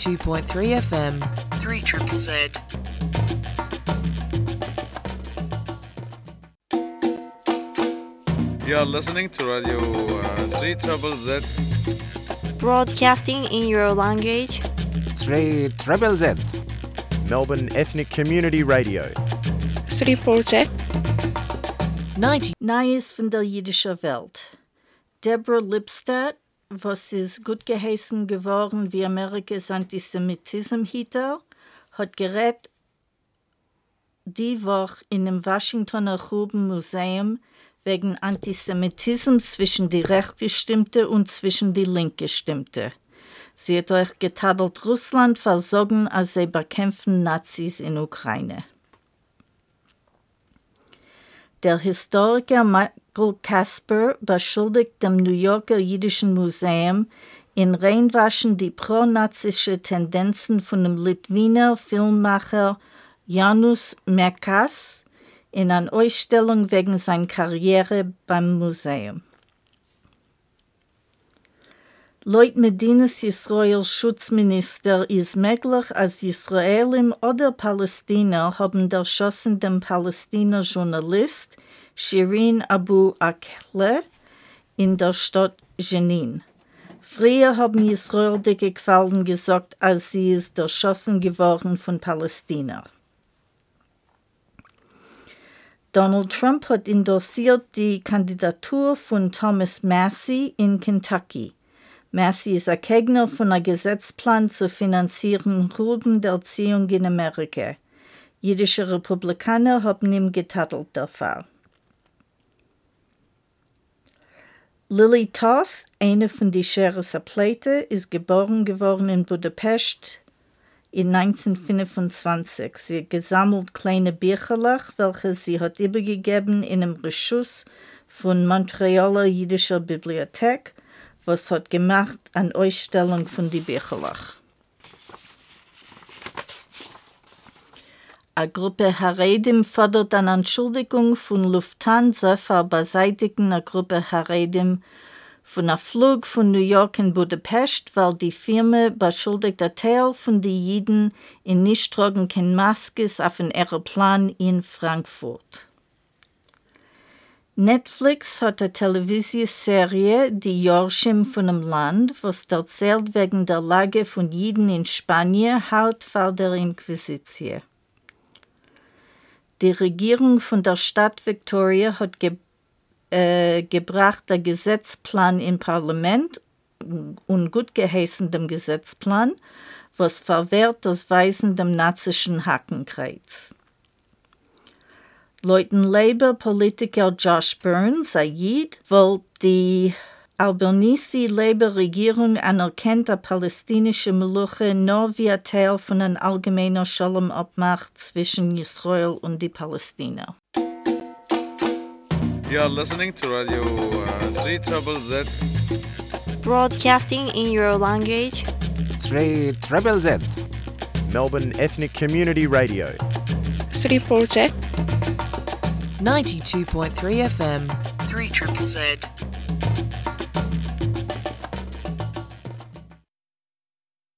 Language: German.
92.3 FM, 3 Triple Z. You are listening to Radio uh, 3 Trouble Z. Broadcasting in your language. 3 Triple Z. Melbourne Ethnic Community Radio. Triple Z. 90. Neues von der jüdischen Welt. Deborah Lipstadt, was ist gut geheißen geworden wie Amerikas Antisemitismus hat gerät die Woche in dem Washingtoner Gruben Museum wegen Antisemitismus zwischen die Rechtgestimmte und zwischen die Linkgestimmte. Sie hat euch getadelt Russland versorgen, als sie bekämpfen Nazis in Ukraine. Der Historiker Michael Casper beschuldigt dem New Yorker Jüdischen Museum, in Reinwaschen die pronazische Tendenzen von dem Litwiner Filmmacher Janus Merkas in einer Ausstellung wegen seiner Karriere beim Museum. Laut Medinas Israel Schutzminister ist möglich, als Israelim oder Palästina haben erschossen den Palästiner Journalist Shirin Abu Akleh in der Stadt Jenin. Früher haben Israel dicke Qualen gesagt, als sie ist erschossen geworden von Palästina. Donald Trump hat endossiert die Kandidatur von Thomas Massey in Kentucky. Massey ist ein Gegner von einem Gesetzplan zu finanzieren Gruben der Erziehung in Amerika. Jüdische Republikaner haben ihm getadelt dafür. Lily Toth, eine von den Sheriffs Pleite, ist geboren geworden in Budapest in 1925. Sie hat gesammelt kleine Bücherlach, welche sie hat übergegeben in einem Reschuss von Montrealer Jüdischer Bibliothek, was hat gemacht an Ausstellung von die Bücherlach. Eine Gruppe Haredim fordert eine Entschuldigung von Lufthansa für Beseitigen einer Gruppe Haredim von einem Flug von New York in Budapest, weil die Firma beschuldigt ein Teil von den Jiden in nicht tragen keine Maskes auf einem Aeroplan in Frankfurt. Netflix hat eine Televisionserie, die Jorschim von dem Land, was erzählt wegen der Lage von Jiden in Spanien, haut vor der Inquisition. Die Regierung von der Stadt Victoria hat ge äh, gebracht der Gesetzplan im Parlament und gut geheißen dem Gesetzplan, was verwehrt das Weisen dem nazischen Hackenkreuz. Leuten Labour-Politiker Josh Burns, Ayid, wollte die Albanese-Labour-Regierung anerkennt der palästinische Meluche nur wie ein Teil von einer allgemeinen Shalom-Abmacht zwischen Israel und die Palästina. You are listening to Radio uh, 3 Trouble Z. Broadcasting in your language. 3 Triple Z. Melbourne Ethnic Community Radio. Triple Z. 92.3 FM, 3 Triple Z.